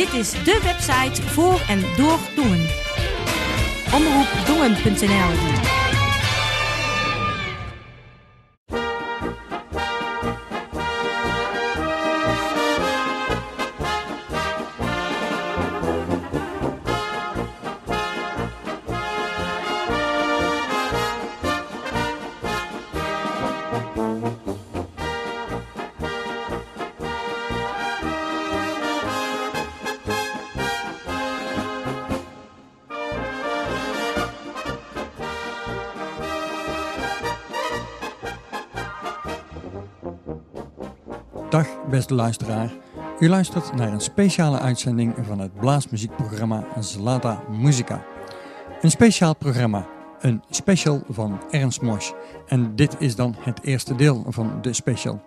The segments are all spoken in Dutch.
Dit is de website voor en door Dongen. Omroepdongen.nl beste luisteraar. U luistert naar een speciale uitzending van het blaasmuziekprogramma Zlata Musica. Een speciaal programma, een special van Ernst Mosch. En dit is dan het eerste deel van de special.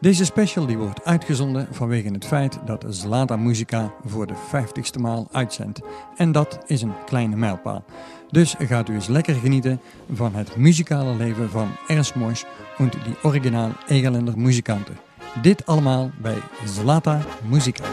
Deze special die wordt uitgezonden vanwege het feit dat Zlata Musica voor de 50ste maal uitzendt. En dat is een kleine mijlpaal. Dus gaat u eens lekker genieten van het muzikale leven van Ernst Mosch en die original Egerländer muzikanten. Dit allemaal bij Zlata Musica.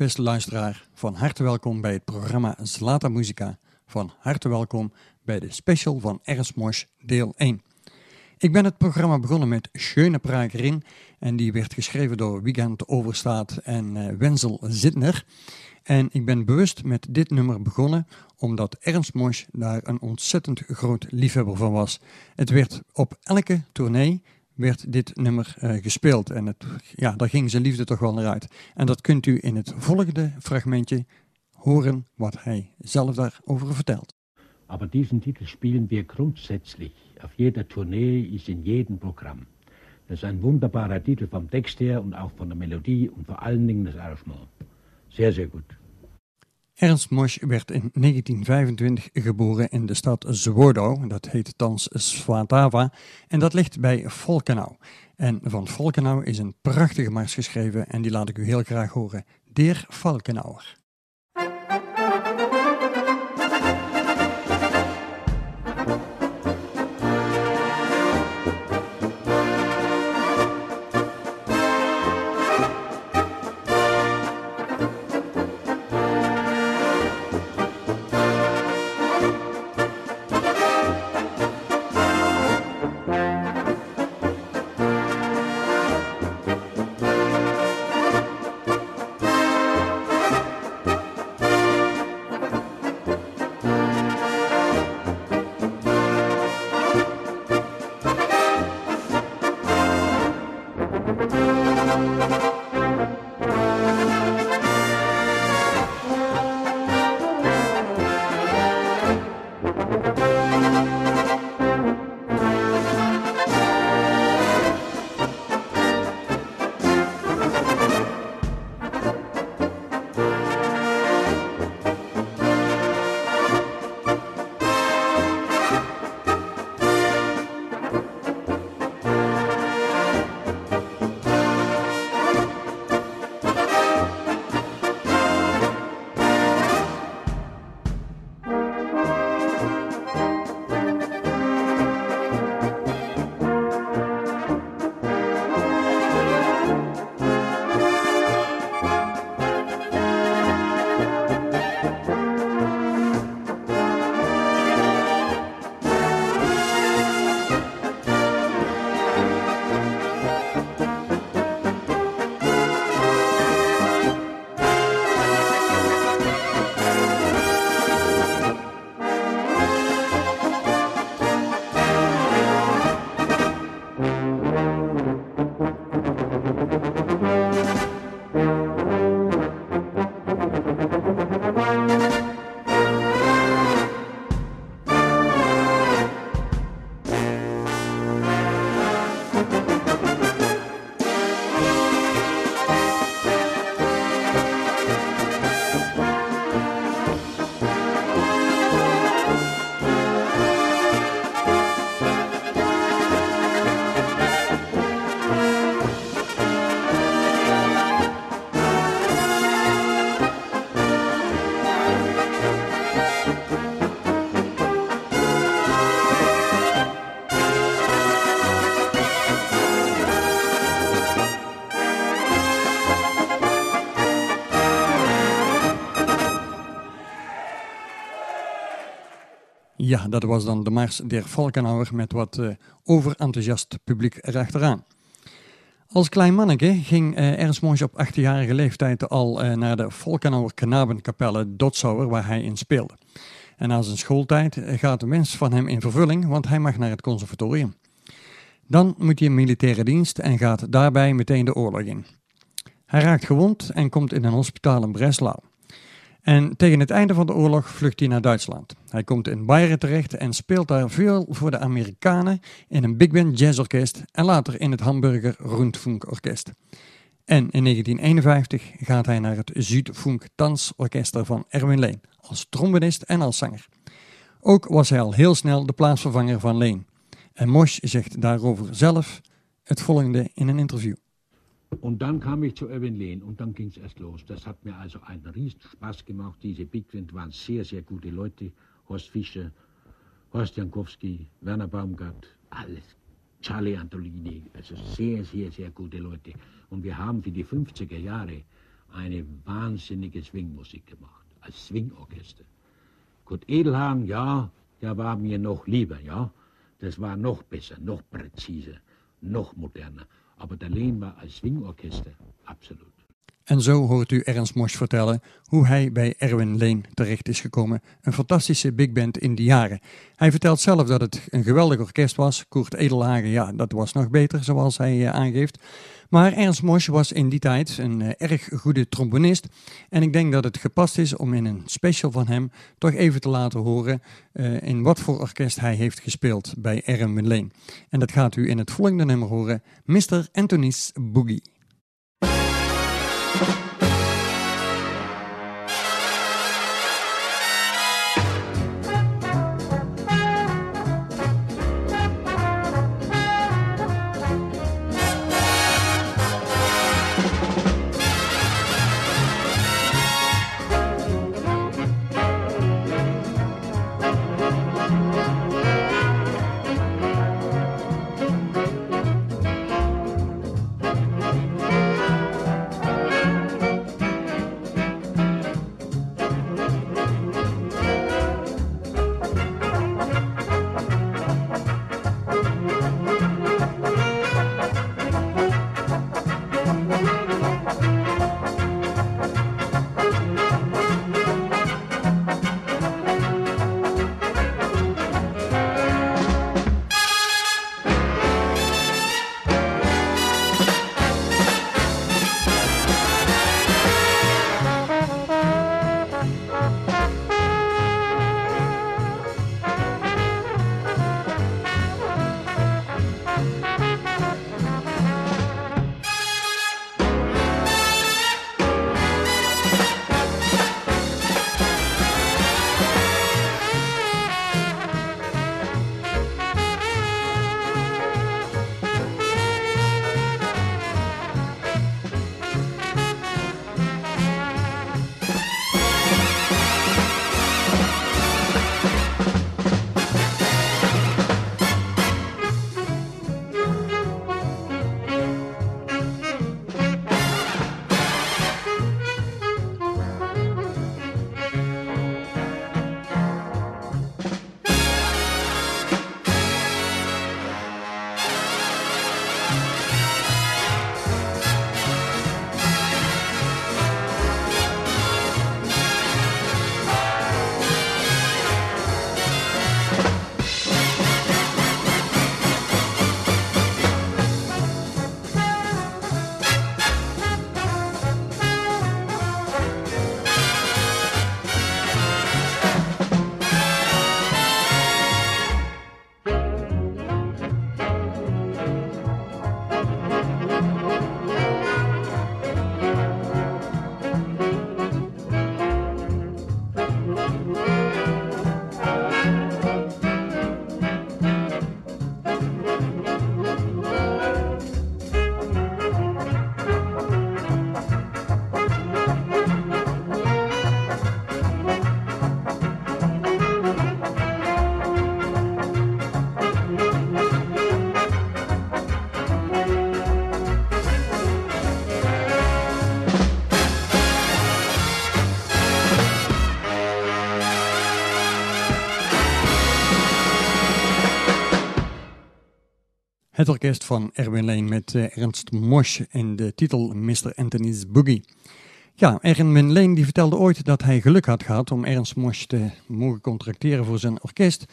Beste luisteraar, van harte welkom bij het programma Zlata Musica. Van harte welkom bij de special van Ernst Mosch deel 1. Ik ben het programma begonnen met Schöne Pragerin en die werd geschreven door Wiegand Overstaat en uh, Wenzel Zitner. En ik ben bewust met dit nummer begonnen omdat Ernst Mosch daar een ontzettend groot liefhebber van was. Het werd op elke tournee werd dit nummer uh, gespeeld. En het, ja, daar ging zijn liefde toch wel naar uit. En dat kunt u in het volgende fragmentje horen wat hij zelf daarover vertelt. Aber diesen Titel spielen wir grundsätzlich. Auf jeder Tournee ist in jedem Programm. Das ist ein wunderbarer Titel vom Text her und auch von der Melodie und vor allen Dingen das Arrangement. Sehr, sehr gut. Ernst Mosch werd in 1925 geboren in de stad Zwoordouw, dat heet thans Swatava, en dat ligt bij Volkenau. En van Volkenau is een prachtige mars geschreven en die laat ik u heel graag horen. Deer Valkenauer. Dat was dan de Mars der Valkenauer met wat uh, overenthousiast publiek erachteraan. Als klein manneke ging uh, Ernst Monge op 18-jarige leeftijd al uh, naar de Volkenauer Knabenkapelle Dotsauer, waar hij in speelde. En na zijn schooltijd gaat de wens van hem in vervulling, want hij mag naar het conservatorium. Dan moet hij in militaire dienst en gaat daarbij meteen de oorlog in. Hij raakt gewond en komt in een hospitaal in Breslau. En tegen het einde van de oorlog vlucht hij naar Duitsland. Hij komt in Bayern terecht en speelt daar veel voor de Amerikanen in een big band jazzorkest en later in het Hamburger Rundfunkorkest. En in 1951 gaat hij naar het Zuidfunk Tansorkester van Erwin Leen als trombonist en als zanger. Ook was hij al heel snel de plaatsvervanger van Leen. En Mosch zegt daarover zelf het volgende in een interview. Und dann kam ich zu Erwin Lehn und dann ging es erst los. Das hat mir also einen riesen Spaß gemacht. Diese Big Band waren sehr, sehr gute Leute. Horst Fischer, Horst Jankowski, Werner Baumgart, alles. Charlie Antolini, also sehr, sehr, sehr gute Leute. Und wir haben für die 50er Jahre eine wahnsinnige Swingmusik gemacht, als Swingorchester. Kurt Edelhagen, ja, der war mir noch lieber, ja. Das war noch besser, noch präziser, noch moderner. Aber der Lehn war als Swingorchester absolut. En zo hoort u Ernst Mosch vertellen hoe hij bij Erwin Leen terecht is gekomen. Een fantastische big band in die jaren. Hij vertelt zelf dat het een geweldig orkest was. Koert Edelhagen, ja, dat was nog beter zoals hij eh, aangeeft. Maar Ernst Mosch was in die tijd een uh, erg goede trombonist. En ik denk dat het gepast is om in een special van hem toch even te laten horen uh, in wat voor orkest hij heeft gespeeld bij Erwin Leen. En dat gaat u in het volgende nummer horen, Mr. Anthony's Boogie. Thank you. Het orkest van Erwin Leen met uh, Ernst Mosch en de titel Mr. Anthony's Boogie. Ja, Erwin Leen die vertelde ooit dat hij geluk had gehad om Ernst Mosch te mogen contracteren voor zijn orkest.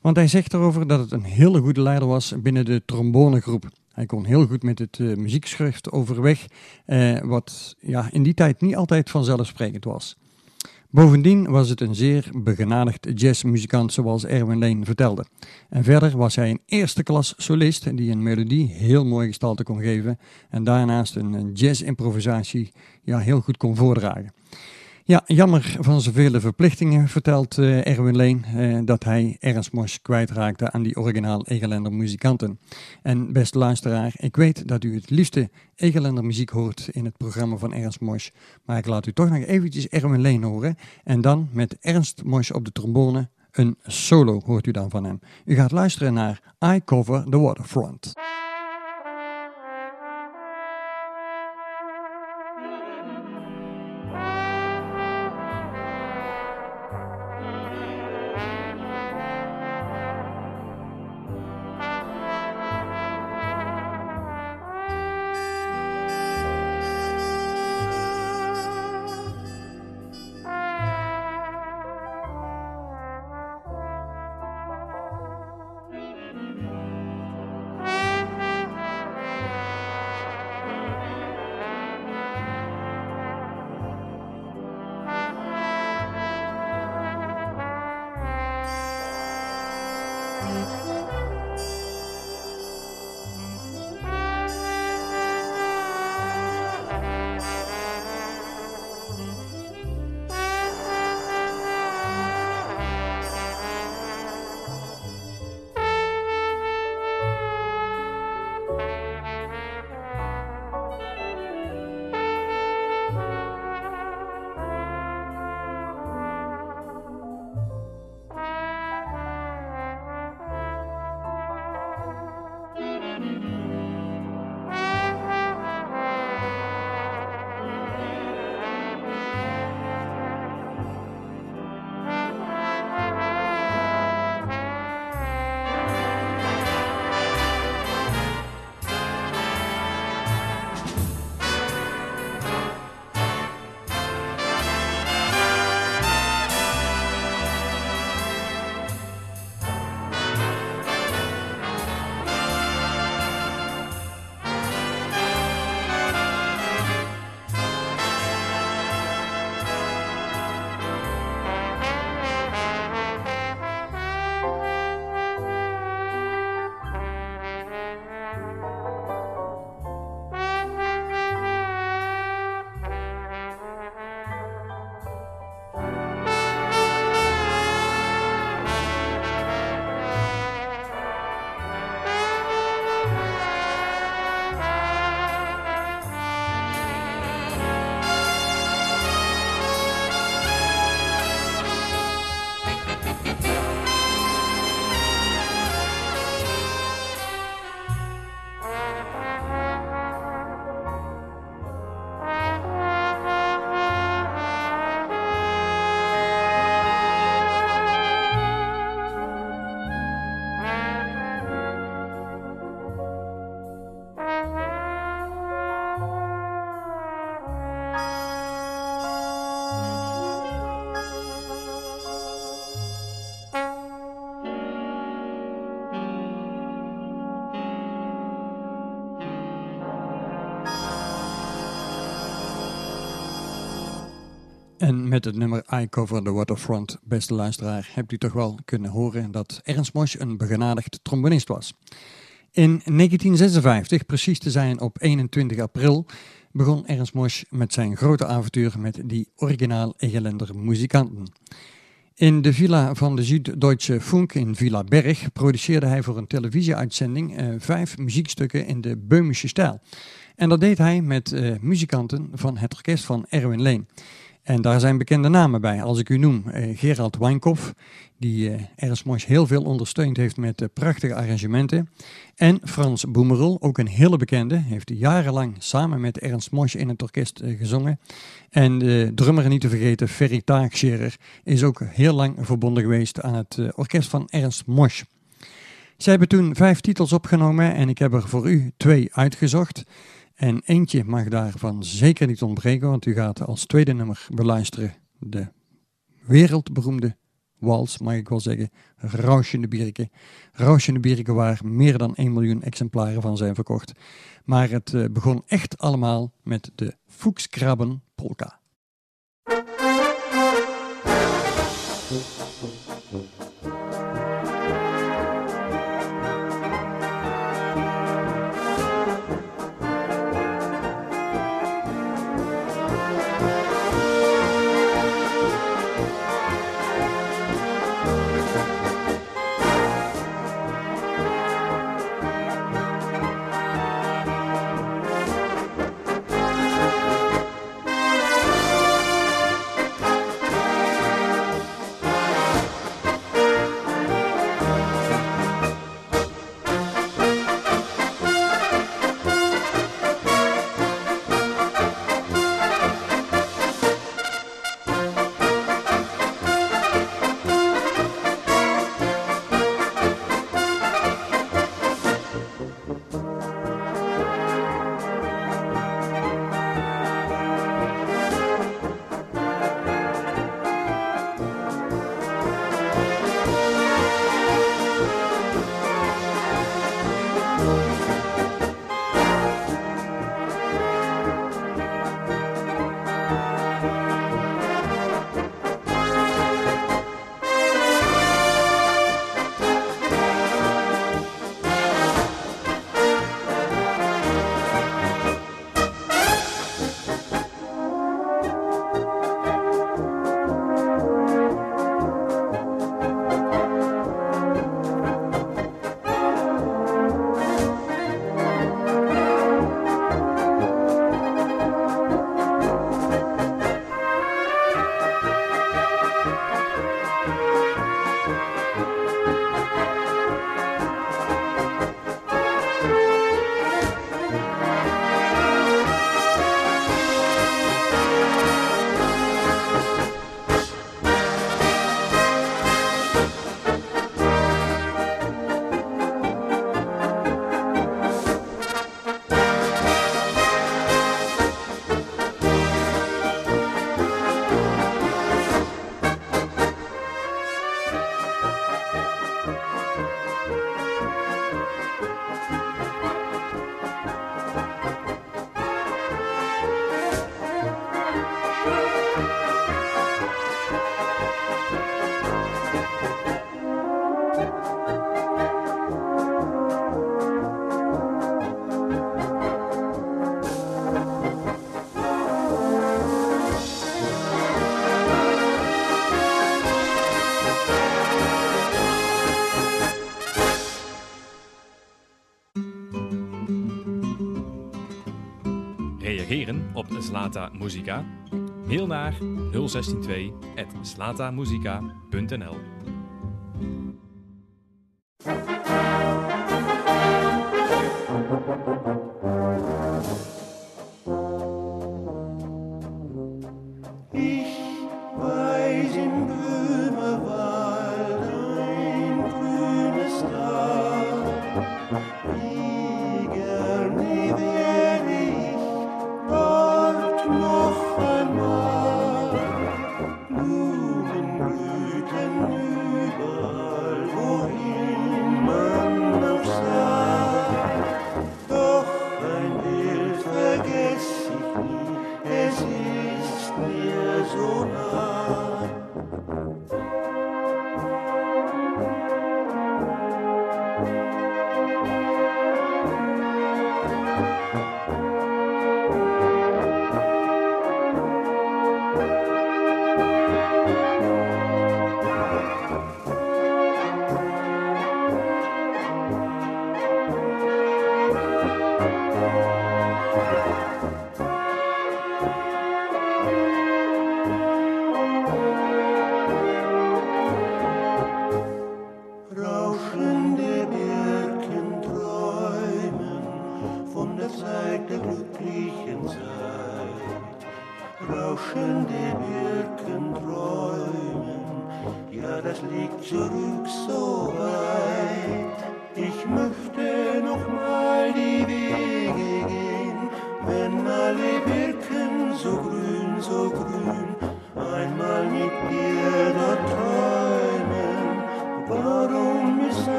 Want hij zegt erover dat het een hele goede leider was binnen de trombonegroep. Hij kon heel goed met het uh, muziekschrift overweg, uh, wat ja, in die tijd niet altijd vanzelfsprekend was. Bovendien was het een zeer begenadigd jazzmuzikant zoals Erwin Leen vertelde. En verder was hij een eerste klas solist die een melodie heel mooi gestalte kon geven en daarnaast een jazzimprovisatie ja, heel goed kon voordragen. Ja, jammer van zoveel verplichtingen, vertelt uh, Erwin Leen, uh, dat hij Ernst Mosch kwijtraakte aan die originaal Egelender muzikanten. En beste luisteraar, ik weet dat u het liefste Egelender muziek hoort in het programma van Ernst Mosch, maar ik laat u toch nog eventjes Erwin Leen horen en dan met Ernst Mosch op de trombone een solo hoort u dan van hem. U gaat luisteren naar I Cover the Waterfront. Met het nummer I Cover the Waterfront, beste luisteraar, hebt u toch wel kunnen horen dat Ernst Mosch een begenadigd trombonist was. In 1956, precies te zijn op 21 april, begon Ernst Mosch met zijn grote avontuur met die originaal Egelender muzikanten. In de villa van de Süddeutsche Funk in Villa Berg produceerde hij voor een televisieuitzending uh, vijf muziekstukken in de Beumische stijl. En dat deed hij met uh, muzikanten van het orkest van Erwin Leen. En daar zijn bekende namen bij. Als ik u noem, uh, Gerald Wijnkopf, die uh, Ernst Mosch heel veel ondersteund heeft met uh, prachtige arrangementen. En Frans Boemerel, ook een hele bekende, heeft jarenlang samen met Ernst Mosch in het orkest gezongen. En de drummer niet te vergeten, Ferry Taakscherer, is ook heel lang verbonden geweest aan het orkest van Ernst Mosch. Zij hebben toen vijf titels opgenomen en ik heb er voor u twee uitgezocht. En eentje mag daarvan zeker niet ontbreken, want u gaat als tweede nummer beluisteren de wereldberoemde wals, mag ik wel zeggen, Rauschende Bierke. Rauschende Bierke waar meer dan 1 miljoen exemplaren van zijn verkocht. Maar het uh, begon echt allemaal met de Fuchskrabben Polka. Slata Musica? Mail naar 0162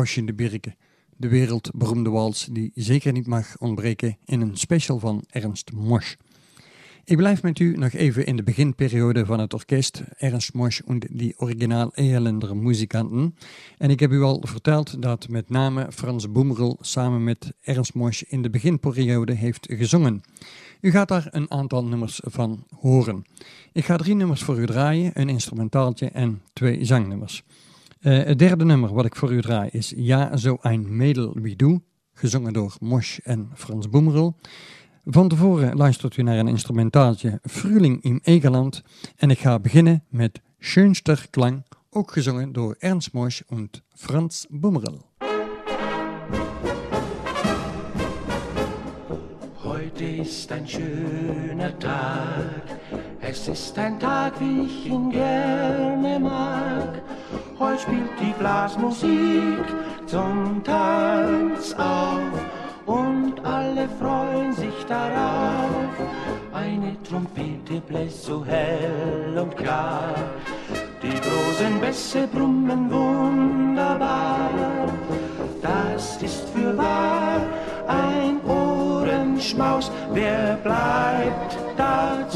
Rauschende Birken, de wereldberoemde wals die zeker niet mag ontbreken in een special van Ernst Mosch. Ik blijf met u nog even in de beginperiode van het orkest Ernst Mosch en die originaal Ehelender muzikanten. En ik heb u al verteld dat met name Frans Boemerel samen met Ernst Mosch in de beginperiode heeft gezongen. U gaat daar een aantal nummers van horen. Ik ga drie nummers voor u draaien, een instrumentaaltje en twee zangnummers. Eh, het derde nummer wat ik voor u draai is Ja, zo ein Mädel wie du, gezongen door Mosch en Frans Boemerel. Van tevoren luistert u naar een instrumentaaltje Fruling im Egerland en ik ga beginnen met Schönster Klang, ook gezongen door Ernst Mosch en Frans Boemerel. Heute ist ein schöner Tag, es ist ein Tag, wie ich ihn gerne mag. Heute spielt die Blasmusik zum Tanz auf und alle freuen sich darauf. Eine Trompete bläst so hell und klar, die großen Bässe brummen wunderbar. Das ist für wahr ein Ohrenschmaus, wer bleibt da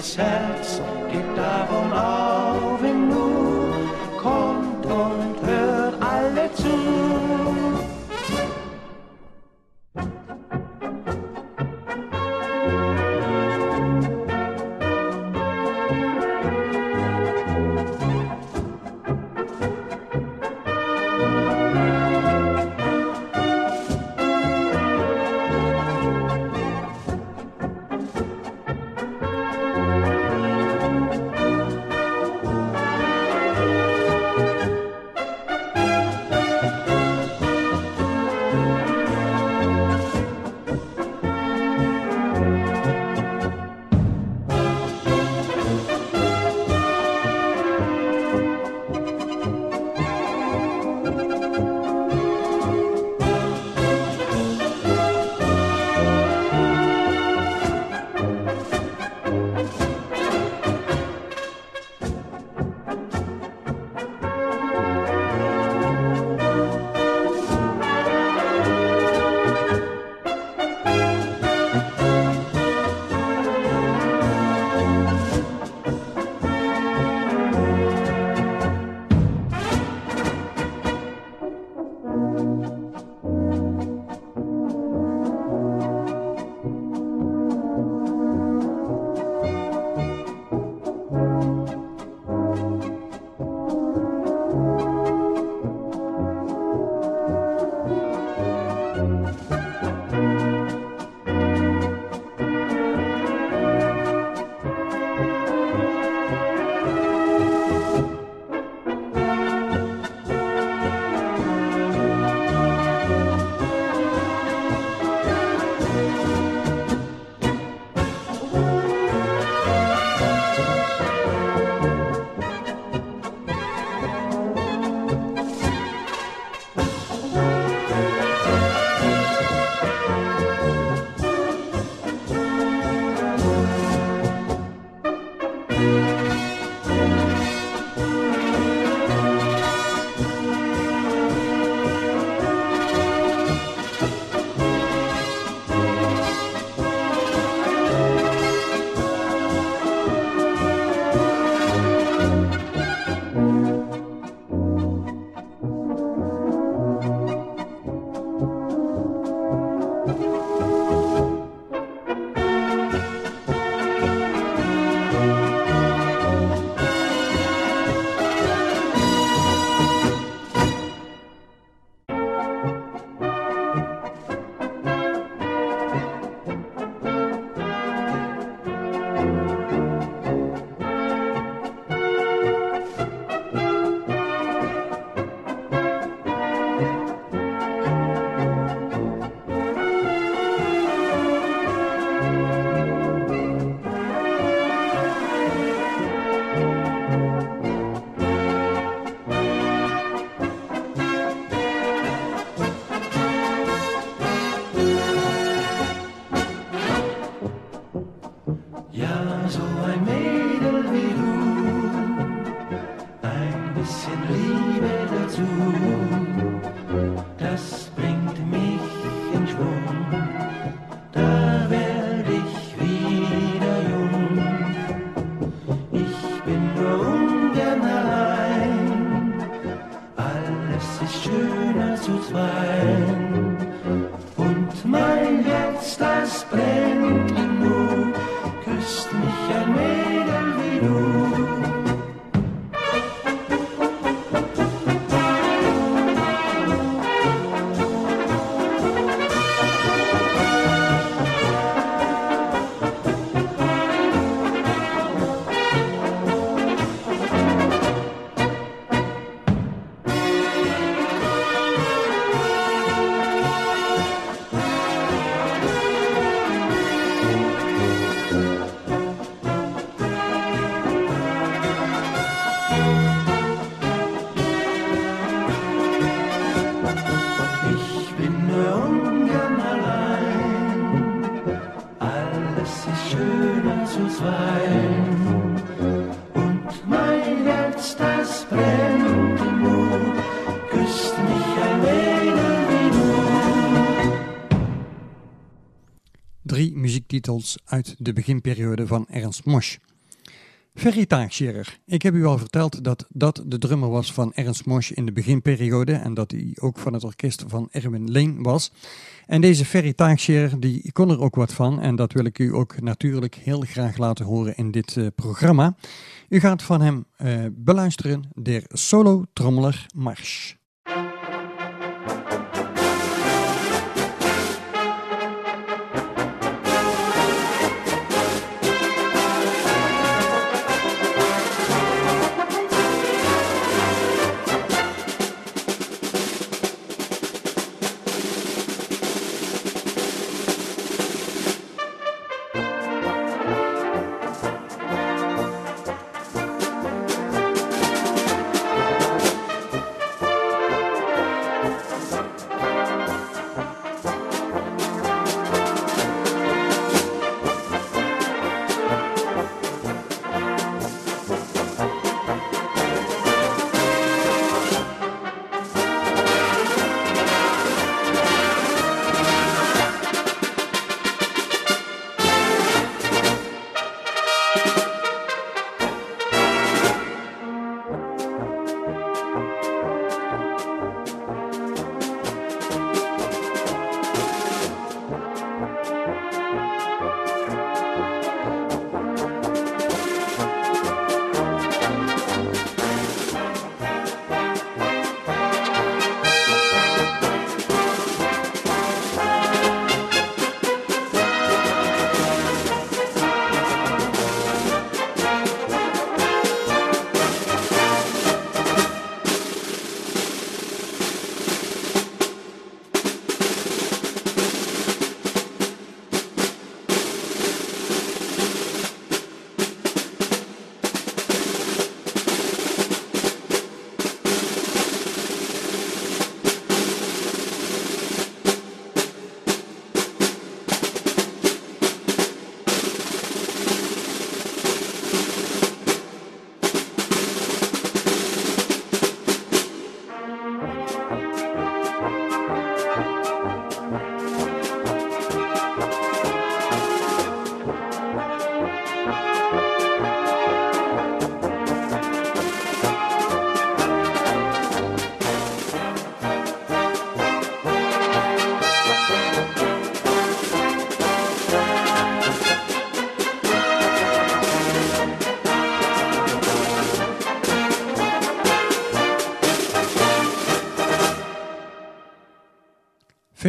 sad uit de beginperiode van Ernst Mosch. Ferry. Ik heb u al verteld dat dat de drummer was van Ernst Mosch in de beginperiode en dat hij ook van het orkest van Erwin Leen was. En deze Ferry die kon er ook wat van en dat wil ik u ook natuurlijk heel graag laten horen in dit uh, programma. U gaat van hem uh, beluisteren der Solo Trommeler Mars.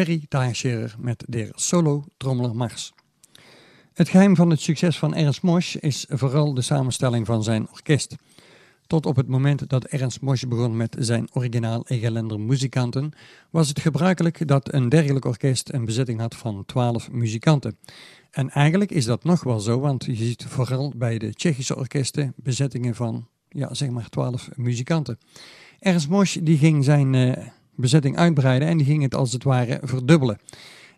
Ferry met de solo trommeler Mars. Het geheim van het succes van Ernst Mosch is vooral de samenstelling van zijn orkest. Tot op het moment dat Ernst Mosch begon met zijn originaal Egelender muzikanten, was het gebruikelijk dat een dergelijk orkest een bezetting had van 12 muzikanten. En eigenlijk is dat nog wel zo, want je ziet vooral bij de Tsjechische orkesten bezettingen van, ja, zeg maar 12 muzikanten. Ernst Mosch die ging zijn uh, bezetting uitbreiden en die ging het als het ware verdubbelen.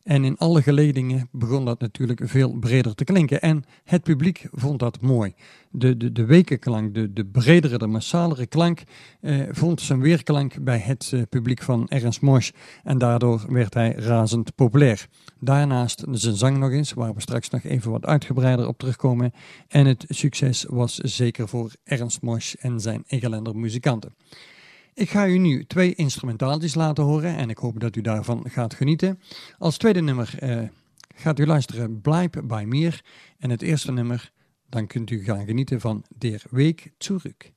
En in alle geledingen begon dat natuurlijk veel breder te klinken. En het publiek vond dat mooi. De, de, de wekenklank, de, de bredere, de massalere klank, eh, vond zijn weerklank bij het eh, publiek van Ernst Mosch. En daardoor werd hij razend populair. Daarnaast zijn zang nog eens, waar we straks nog even wat uitgebreider op terugkomen. En het succes was zeker voor Ernst Mosch en zijn Egelender muzikanten. Ik ga u nu twee instrumentaaltjes laten horen en ik hoop dat u daarvan gaat genieten. Als tweede nummer eh, gaat u luisteren Blijf bij Meer en het eerste nummer dan kunt u gaan genieten van Der Week zurück.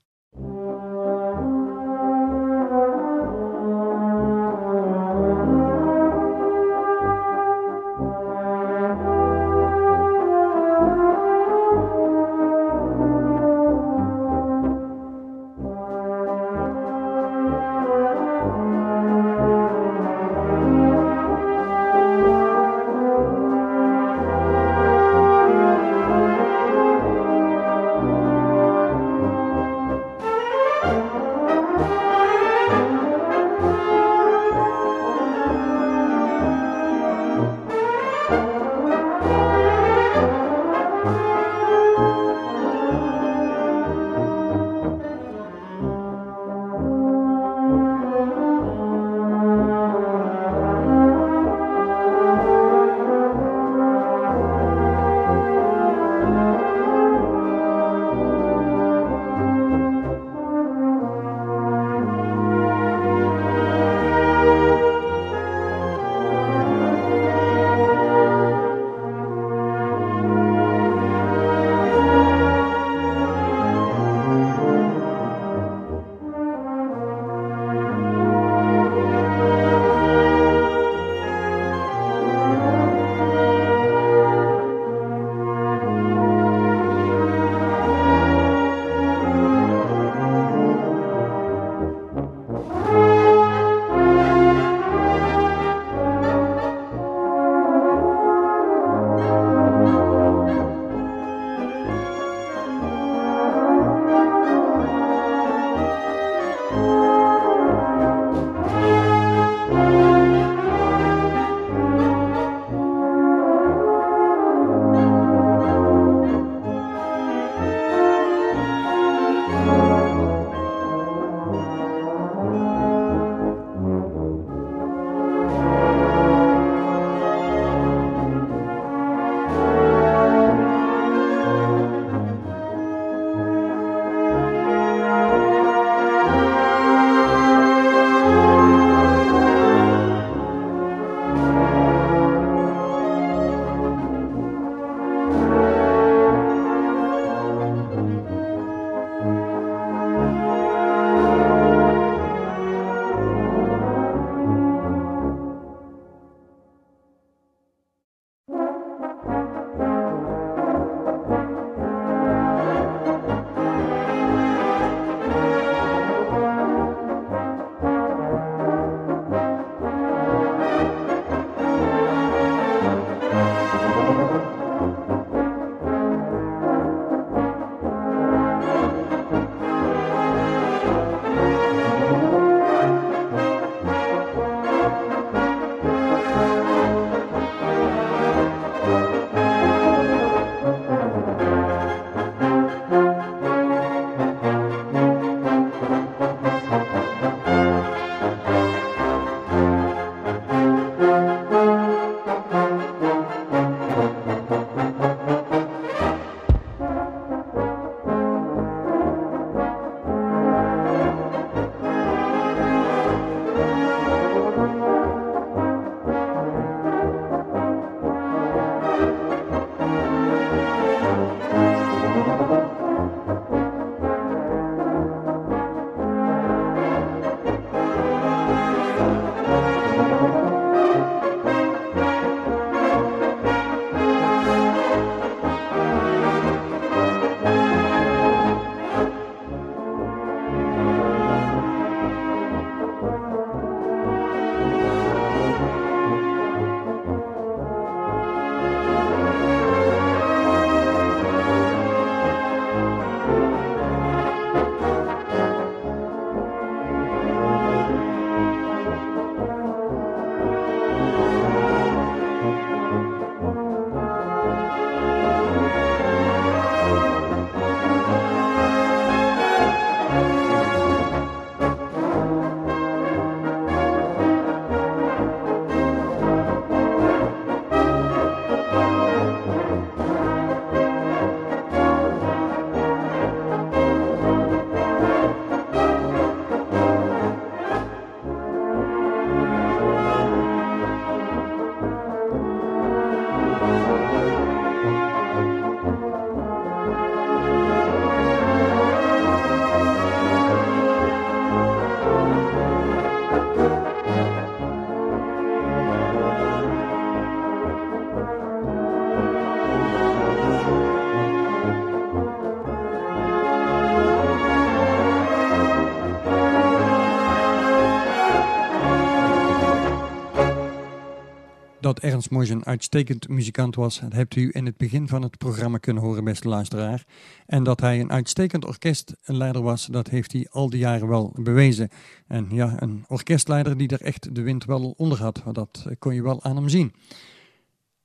Dat Ernst Moos een uitstekend muzikant was, dat hebt u in het begin van het programma kunnen horen, beste luisteraar. En dat hij een uitstekend orkestleider was, dat heeft hij al die jaren wel bewezen. En ja, een orkestleider die er echt de wind wel onder had, dat kon je wel aan hem zien.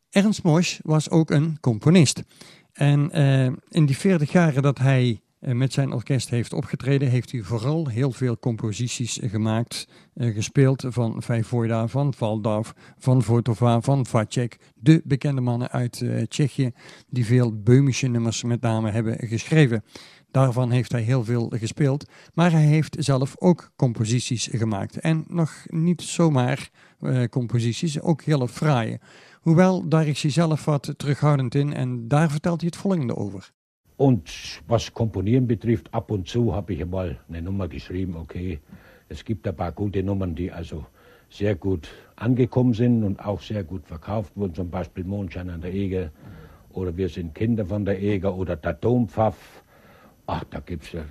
Ernst Mosch was ook een componist. En uh, in die 40 jaren dat hij met zijn orkest heeft opgetreden, heeft hij vooral heel veel composities gemaakt, uh, gespeeld van Vijvoida, van Valdov, van Votova, van Vacek, de bekende mannen uit Tsjechië, die veel Beumische nummers met name hebben geschreven. Daarvan heeft hij heel veel gespeeld, maar hij heeft zelf ook composities gemaakt. En nog niet zomaar composities, ook hele fraaie. Hoewel, daar is hij zelf wat terughoudend in en daar vertelt hij het volgende over. Und was Komponieren betrifft, ab und zu habe ich einmal eine Nummer geschrieben, okay. Es gibt ein paar gute Nummern, die also sehr gut angekommen sind und auch sehr gut verkauft wurden, zum Beispiel Mondschein an der Eger oder Wir sind Kinder von der Eger oder Der Dompfaff. Ach, da gibt es ja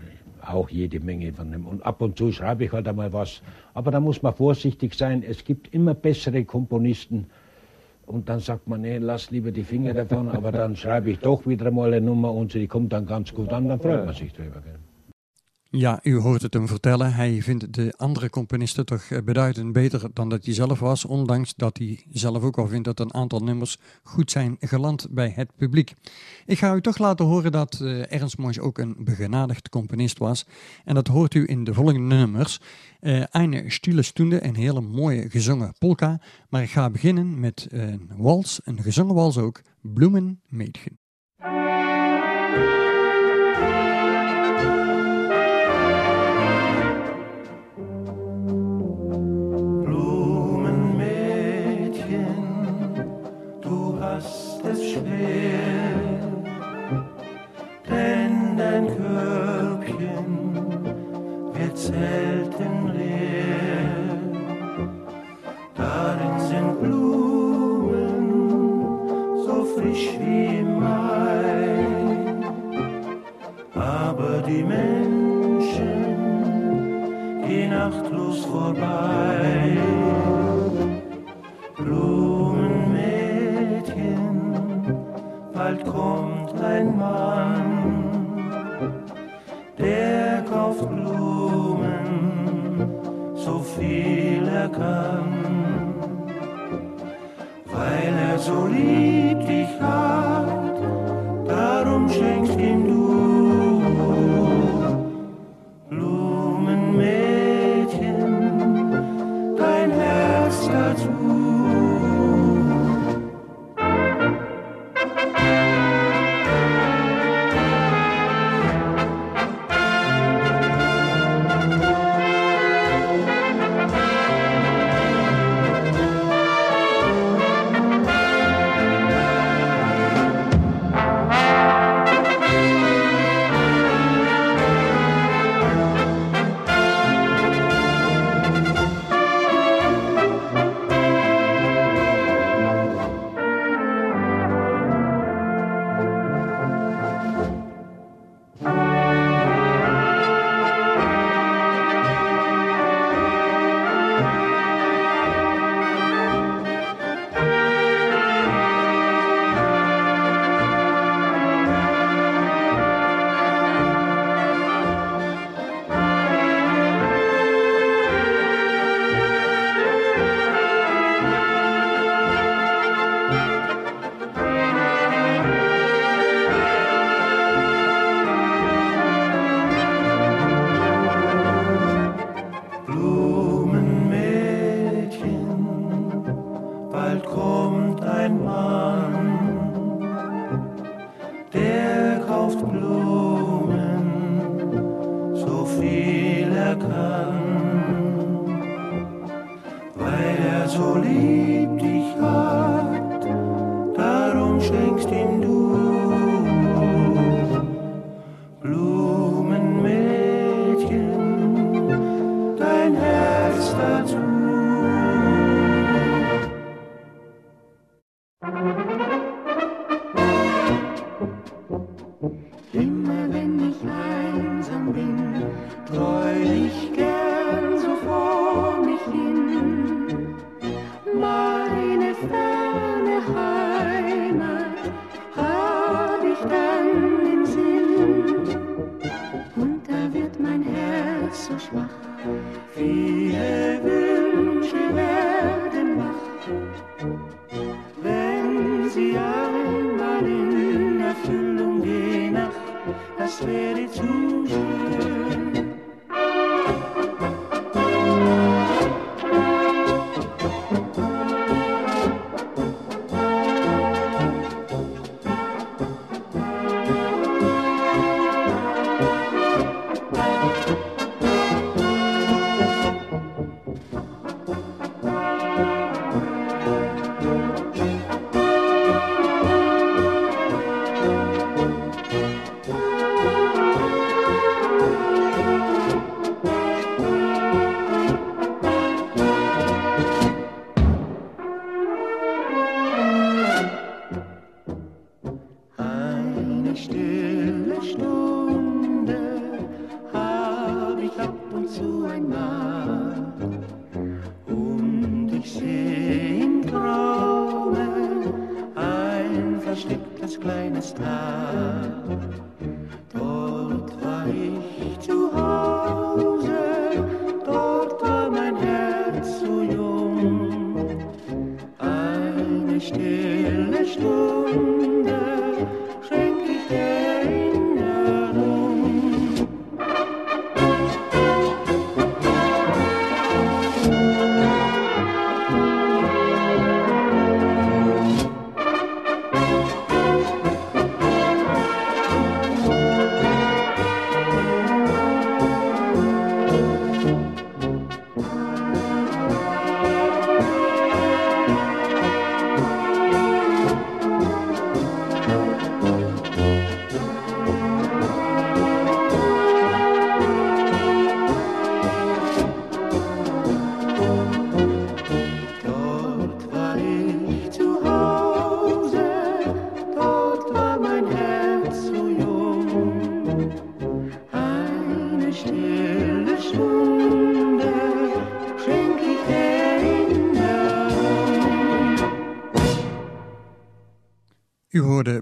auch jede Menge von dem. Und ab und zu schreibe ich halt einmal was. Aber da muss man vorsichtig sein. Es gibt immer bessere Komponisten und dann sagt man, nee, lass lieber die Finger davon, aber dann schreibe ich doch wieder mal eine Nummer und die kommt dann ganz gut an, dann freut man sich drüber. Gell? Ja, u hoort het hem vertellen. Hij vindt de andere componisten toch eh, beduidend beter dan dat hij zelf was, ondanks dat hij zelf ook al vindt dat een aantal nummers goed zijn geland bij het publiek. Ik ga u toch laten horen dat uh, Ernst Mosch ook een begenadigd componist was. En dat hoort u in de volgende nummers. Uh, eine stille stunde, een hele mooie gezongen polka. Maar ik ga beginnen met een wals, een gezongen wals ook, Bloemenmädchen.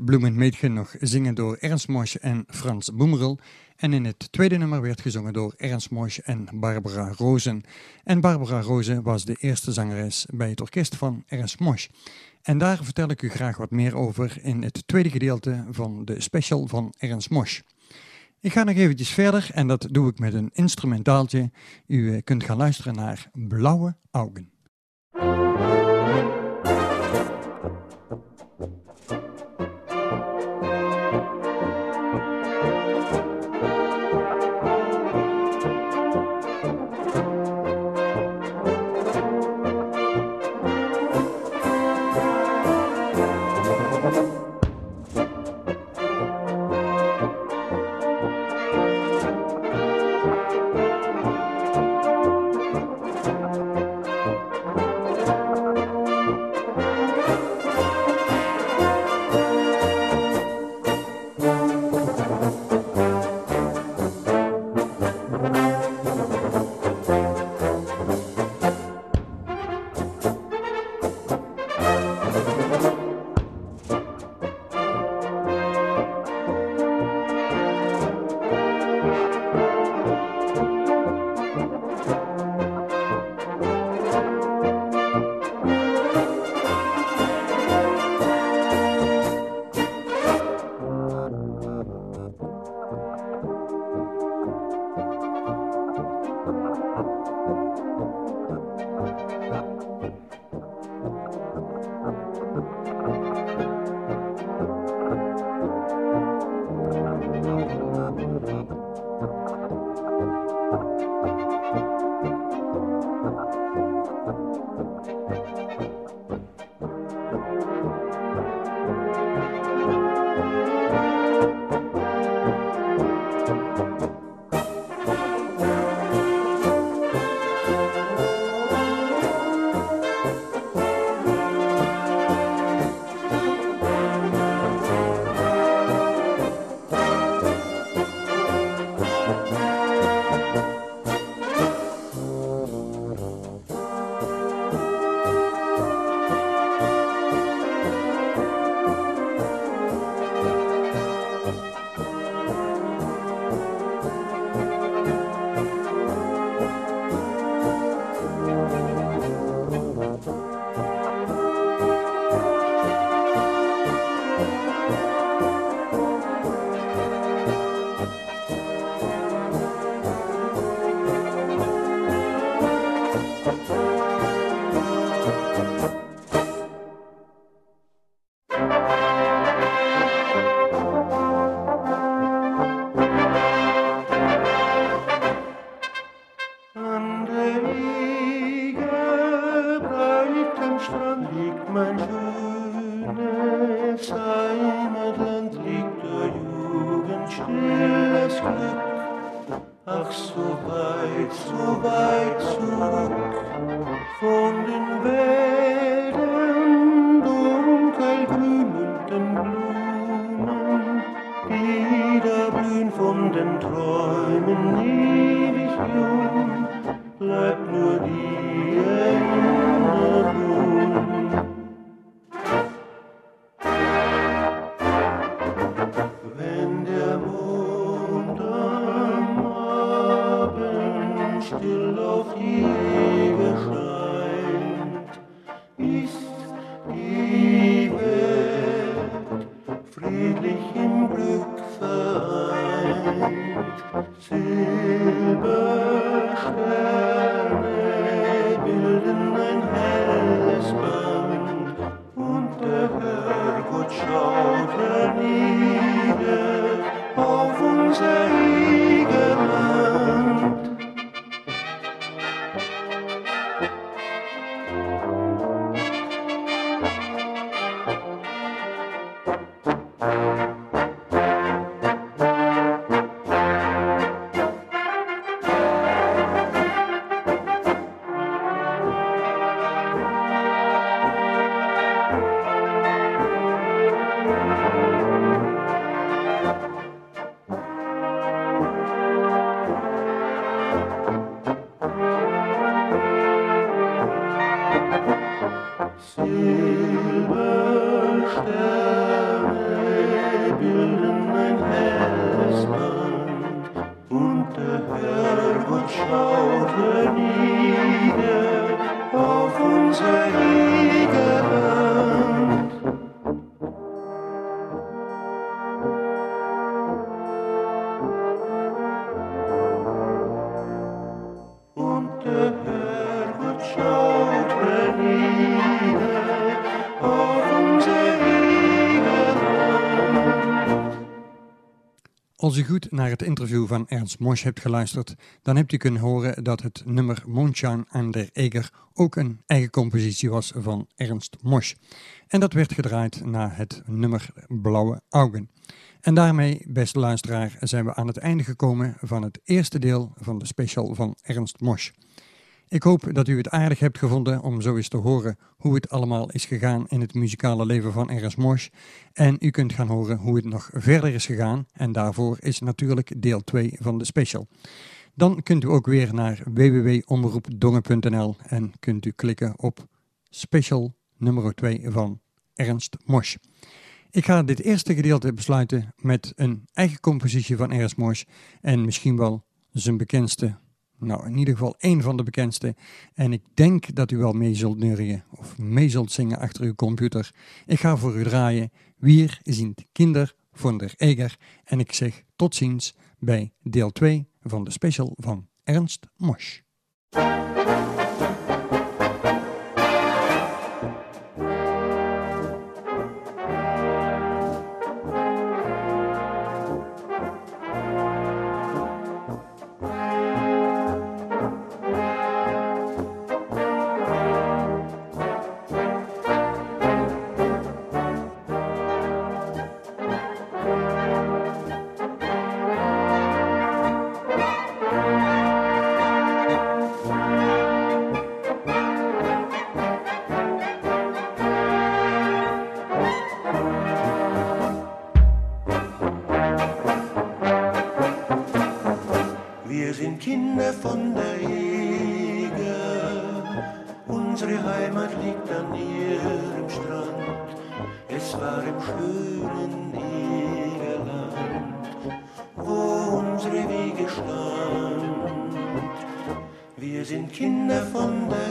Bloemend Mädchen nog zingen door Ernst Mosch en Frans Boemerel. En in het tweede nummer werd gezongen door Ernst Mosch en Barbara Rozen. En Barbara Rozen was de eerste zangeres bij het orkest van Ernst Mosch. En daar vertel ik u graag wat meer over in het tweede gedeelte van de special van Ernst Mosch. Ik ga nog eventjes verder en dat doe ik met een instrumentaaltje. U eh, kunt gaan luisteren naar Blauwe Augen. Als u goed naar het interview van Ernst Mosch hebt geluisterd, dan hebt u kunnen horen dat het nummer Mondschein aan der Eger ook een eigen compositie was van Ernst Mosch. En dat werd gedraaid na het nummer Blauwe Augen. En daarmee, beste luisteraar, zijn we aan het einde gekomen van het eerste deel van de special van Ernst Mosch. Ik hoop dat u het aardig hebt gevonden om zo eens te horen hoe het allemaal is gegaan in het muzikale leven van Ernst Mosch. En u kunt gaan horen hoe het nog verder is gegaan. En daarvoor is natuurlijk deel 2 van de special. Dan kunt u ook weer naar www.omroepdongen.nl en kunt u klikken op special nummer 2 van Ernst Mosch. Ik ga dit eerste gedeelte besluiten met een eigen compositie van Ernst Mosch en misschien wel zijn bekendste nou, in ieder geval één van de bekendste. En ik denk dat u wel mee zult neurien of mee zult zingen achter uw computer. Ik ga voor u draaien. Wir sind Kinder von der Eger. En ik zeg tot ziens bij deel 2 van de special van Ernst Mosch. Strand. Es war im schönen Egerland, wo unsere Wege stand. Wir sind Kinder von der